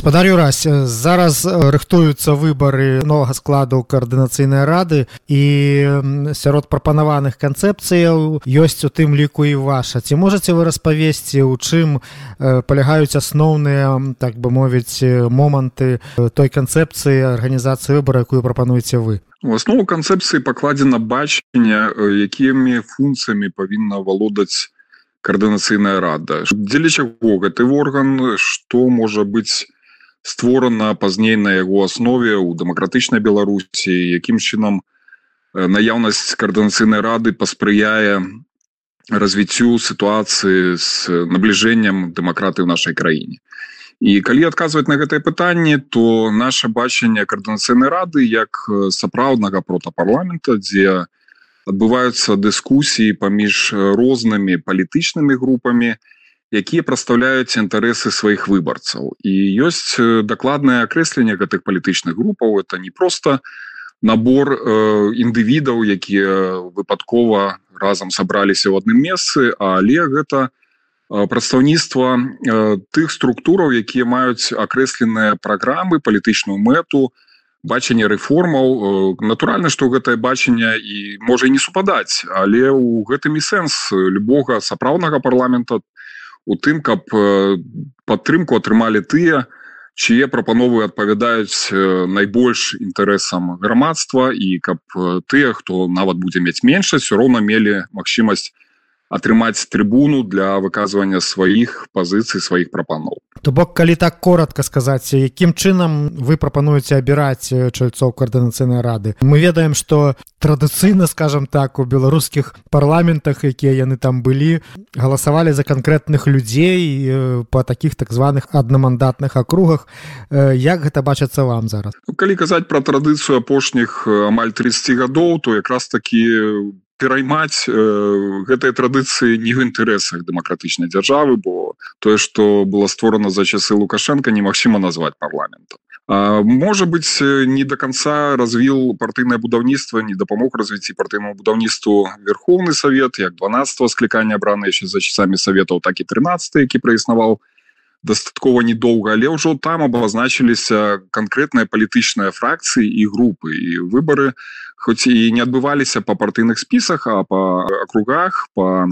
Гаспадарю раз. Зараз рыхтуюцца выбары новага складу каардынацыйнай рады і сярод прапанаваных канцэпцыяў ёсць у тым ліку і ваша. Ці можаце вы распавесці у чым палягаюць асноўныя так бы мовіць моманты той канцэпцыі арганізацыі выбора якую прапануеце вы? У аснову канцэпцыі пакладзена бачання якімі функцыямі павінна валодаць каардынацыйная рада. Дзеля чаго гэты орган? Што можа быць створана пазней на яго аснове ў дэмакратычнай беларусі якім чынам наяўнасць каардынацыйнай рады паспрыяе развіццю сітуацыі з набліжэннем дэмакраты ў нашай краіне. І калі адказваць на гэтае пытанне то наше бачанне каардынацыйнай рады як сапраўднага протапарламента дзе адбываюцца дыскусіі паміж рознымі палітычнымі групамі і якія прадстаўляюць інтарэсы сваіх выбарцаў. І ёсць дакладнае акрэсленне гэтых палітычных групаў. Это не просто набор э, індывідаў якія выпадкова разам сабраліся ў адным месцы але гэта прадстаўніцтва э, тых структураў якія маюць акрэсленыя праграмы палітычную мэту бачанне рэформаў. Э, натуральна што гэтае бачанне і можа не супадаць але ў гэтым і сэнс любога сапраўднага парламента то у тым каб падтрымку атрымалі тыя чые прапановы адпавядаюць найбольш інтарэсам грамадства і каб тыя хто нават будзе мець меншасць все роўна мелі магчымасць атрымаць трыбуну для выказвання сваіх пазіцый сваіх прапаноў то бок калі так коротко сказаць якім чынам вы прапануеце абіраць чальцоў каардынацыйнай рады? Мы ведаем что традыцыйна скажем так у беларускіх парламентах якія яны там былі галасавалі за канкрэтных людзей по таких так званых аднамандатных акругах. Як гэта бачацца вам зараз? Ну, калі казаць про традыцыю апошніх амаль 30 гадоў то якраз такі у пераймаць э, гэтыя традыцыі не в інтарэсах дэмакратычнай дзяржавы бо тое что было створана за часы лукашенко немагчыма назвать парламентом можа быть не до конца развіл партыйнае будаўніцтва не дапамог развіцці партыйному будаўніцтву верховный совет як 12 склікання абраны яшчэ за часамі советаў так і 13 які праіснаваў дастаткова недоўга. Але ўжо там абазначыліся канкрэтныя палітычныя фракцыі і групы і выборы хоць і не адбываліся па партыйных спісах а па акругах по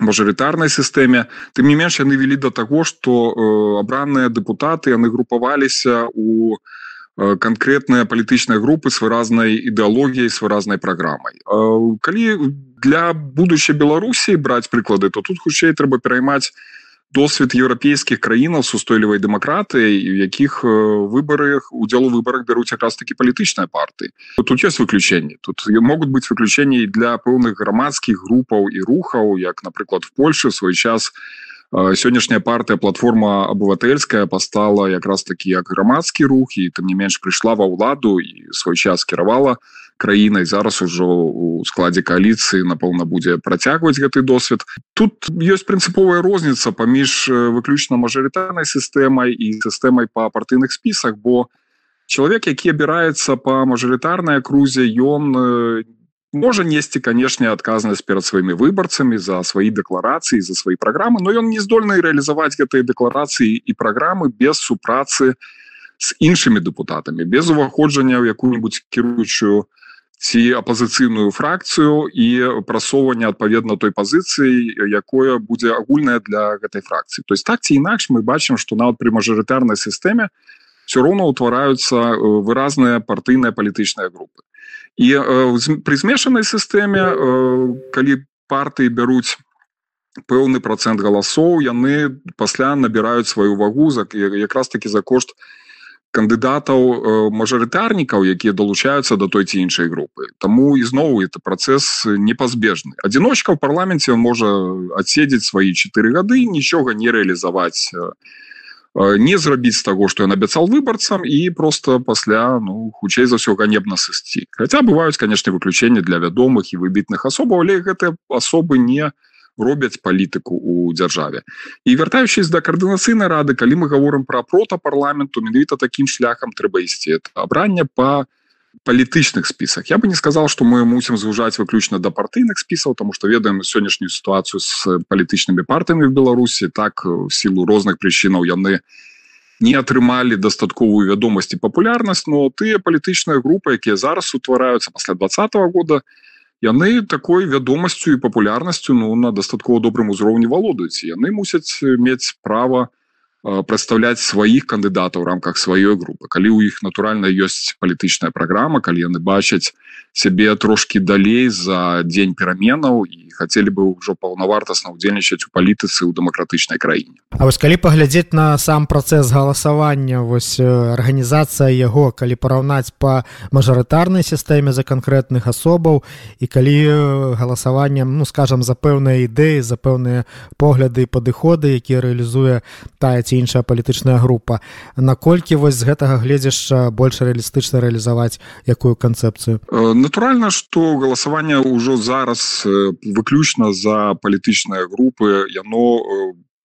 мажарытарнай сістэме тым не менш яны вялі да таго што э, абраныя дэпутаты яны групаваліся у э, канкрэтныя палітычныя групы з выразнай ідэалогіяй з выразнай праграмай э, калі для будучай беларусі браць прыклады то тут хутчэй трэба пераймаць досвед еўрапейскіх краінаў с устойлівай дэмакратыяй у якіх выбарах удзел у выбарах бяруць якраз таки палітычныя парты тут есть выключэнні тут могуць быць выключэнні для пэўных грамадскіх групаў і рухаў як напрыклад в Польше свой час сённяшняя партыя платформа абывательская пастала якраз такі як грамадскі рух і там не менш прыйшла ва ўладу і свой час кіравала краінай зараз ужо у складзе коаліцыі напэўна будзе працягваць гэты досвед. Тут ёсць прынцыповая розніца паміж выключна мажарытарнай сістэмай і сістэмай па партыйных спісах бо чалавек які абіраецца па мажарытарнай крузе ён не можа несці канешне адказнасць перад сваімі выбарцамі за свае дэкларацыі за свае праграмы но ён не здольны рэалізаваць гэтыя дэкларацыі і праграмы без супрацы з іншымі дэпутатамі без уваходжання ў якую-нибудь кіруючую ці апазіцыйную фракцыю і прасоўвання адпаведна той пазіцыі якое будзе агульная для гэтай фракцыі. То есть так ці інакш мы бачым што нават пры мажарытарнай сістэме все роўно ўтвараюцца выразныя партыйныя палітычныя групы. І э, пры змешанай сістэме э, калі партыі бяруць пэўны процент галасоў яны пасля набіраюць сваю вагу за якраз таки за кошт у кандыдатаў э, мажарытарнікаў якія далучаюцца до той ці іншай групы. Таму ізноў это працэс непазбежны. Адзіночка ў парламенце можа адседзець свае чатыры гады нічога не рэалізаваць э, э, не зрабіць з таго што ён абяцал выбарцам і просто пасля ну хутчэй за ўсё ганебна сысці. Хаця бываюць канешне выключэнні для вядомых і выбітных асобаў але гэтыя асобы не у робяць палітыку у дзяржаве. І вяртаючись да каардынацыйнай рады калі мы говорим про прота парламенту менавіта таким шляхам трэба ісці. Абрання по палітычных спісах. Я бы не сказал что мы мусім звужаць выключна да партыйных спісаў тому что ведаем сённяшнюю сітуацыю з палітычнымі партыямі в беларусі. Так сілу розных прычынаў яны не атрымалі дастатковую вядомасць і папулярнасць но тыя палітычныя групы якія зараз утвараюцца пасля двадцатого года яны такой вядомасцю і папулярнасцю ну на дастаткова добрым узроўні валодаюць. Яны мусяць мець права на прадстаўляць сваіх кандыдатаў у рамках сваёй групы калі ў іх натуральна ёсць палітычная праграма калі яны бачаць сябе трошки далей за дзень пераменаў і хацелі бы ўжо паўнавартасна ўдзельнічаць у палітыцы ў дэмакратычнай краіне А вось калі паглядзець на сам працэс галасавання вось арганізацыя яго калі параўнаць по мажарытарнай сістэме за канкрэтных асобаў і калі галасаваннем ну скажем за пэўныя ідэі за пэўныя погляды і падыходы якія рэалізуе тая ці іншая палітычная група. Наколькі вось з гэтага гледзяшча больш рэалістычна рэалізаваць якую канцэпцыю? Натуральна что галасаванне ўжо зараз выключна за палітычныя групы яно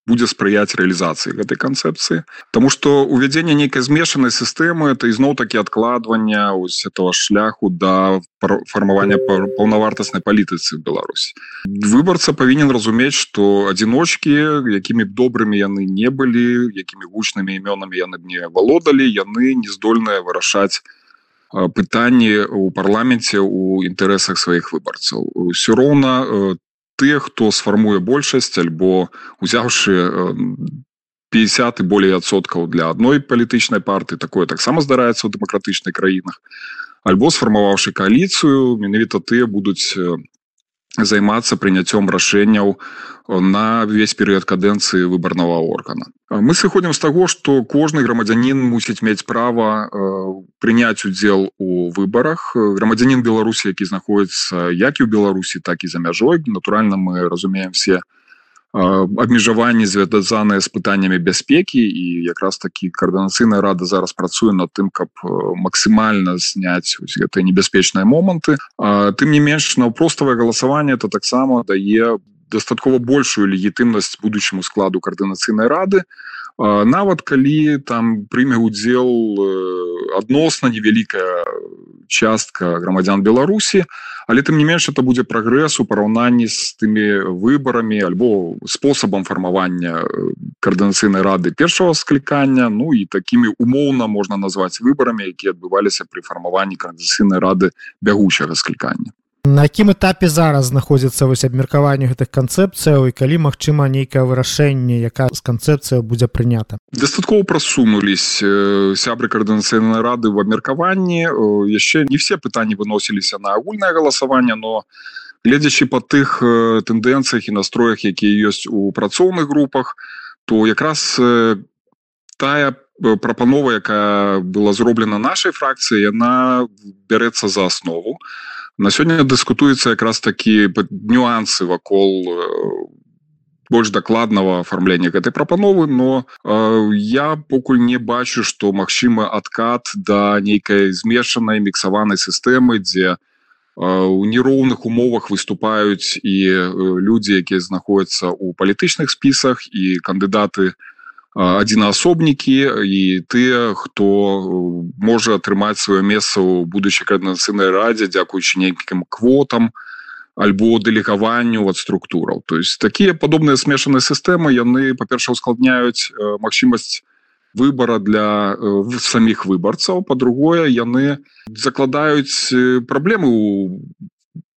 будзе спрыяць рэалізацыі гэтай канцэпцыі Таму што увядзенне нейкай змешанай сістэмы это ізноў такі адкладвання ось этого шляху да фармавання паўнавартаснай палітыцы в Беларусі выбарца павінен разумець што адзіночкі якімі добрымі яны не былі якімі гучнымі імёнамі яны б не валодалі яны не здольныя вырашаць пытанні у парламенце у інтарэсах сваіх выбарцаў ўсё роўна там тыя хто сфармуе большасць альбо узяўшы 50 і болей адсоткаў для адной палітычнай парты такое таксама здараецца ў дэмакратычнай краінах альбо сфармаваўшы кааліцыю менавіта тыя будуць займацца прыняццём рашэнняў на весь перыяд кадэнцыі выбарнага органа. Мы сыходзім з таго што кожны грамадзянін мусіць мець права прыняць удзел у выбарах. Грамадзянін беларусі які знаходіцца як і ў беларусі так і за мяжой. Натуральна мы разумеем все абмежаванні звязаныя з пытаннямі бяспекі і якраз такі каардынацыйная рада зараз працуе над тым каб максімальна зняць гэтыя небяспечныя моманты тым не менш наўпроставае галасаванне это таксама дае дастаткова большую легітымнасць будучаму складу каардынацыйнай рады. Нават калі там прыме удзел адносна невялікая частка грамадзян беларусі але тым не менш это будзе прагрэс у параўнанні з тымі выбарамі альбо спосабам фармавання каардынацыйнай рады першага склікання ну і такімі умоўна можна назваць выбарамі якія адбываліся пры фармаванні каардынацыйнай рады бягучага склікання на якім этапе зараз знаходзіцца вось абмеркаванне гэтых канцэпцыяў і калі магчыма нейкае вырашэнне якая з канцэпцыя будзе прынята? Дастаткова прасунулись сябры каардынацыйнай рады в абмеркаванні. Яшчэ не все пытанні выносіліся на агульнае галасаванне но гледзячы по тых тэндэнцыях і настроях якія ёсць у працоўных групах то якраз тая прапанова якая была зроблена нашай фракцыі яна бярэцца за аснову. а на сёння дыскутуецца якраз такі нюансы вакол больш дакладнага афармлення гэтай прапановы но э, я покуль не бачу што магчымы адкат да нейкай змешанай міксаванай сістэмы дзе у нероўных умовах выступаюць і людзі якія знаходзяцца ў палітычных спісах і кандыдаты на адзінаасобнікі і тыя хто можа атрымаць сваё месца ў будучай каардынацыйнай радзе дзякуючы нейкім квотам альбо дэлегаванню ад структураў то есть такія падобныя смешаныя сістэмы яны па-перша ускладняюць магчымасць выбора для саміх выбарцаў по-другое яны закладаюць праблемы у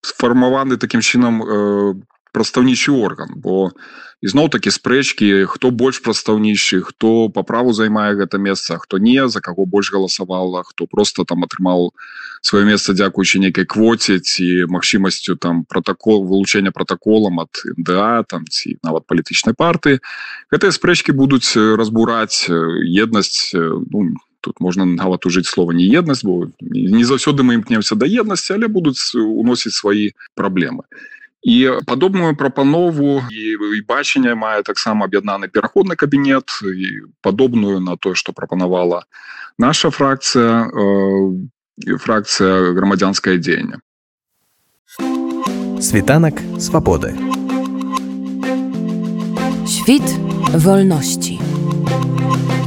сфармаваны таким чынам прадстаўнічы орган бо ізноў такі спрэчкі хто больш прадстаўнічы хто по праву займае гэта месца хто не за каго больш галасавала хто просто там атрымаў сваё месца дзякуючы нейкай квоце ці магчымасцю там протокол вылучэння протоколам от да там ці нават палітычнай парты гэтыя спрэчкі будуць разбураць еднасць ну, тут можна нават ужыць слова не еднасць бо не заўсёды мы імкнемся да еднасці але будуць уносіць свае праблемы. і і падобную прапанову і, і бачання мае таксама аб'яднаны пераходны кабінет і падобную на тое што прапанавала наша фракцыя э, фракцыя грамадзянскае дзеянне світанак свабоды. Світ вольнасці у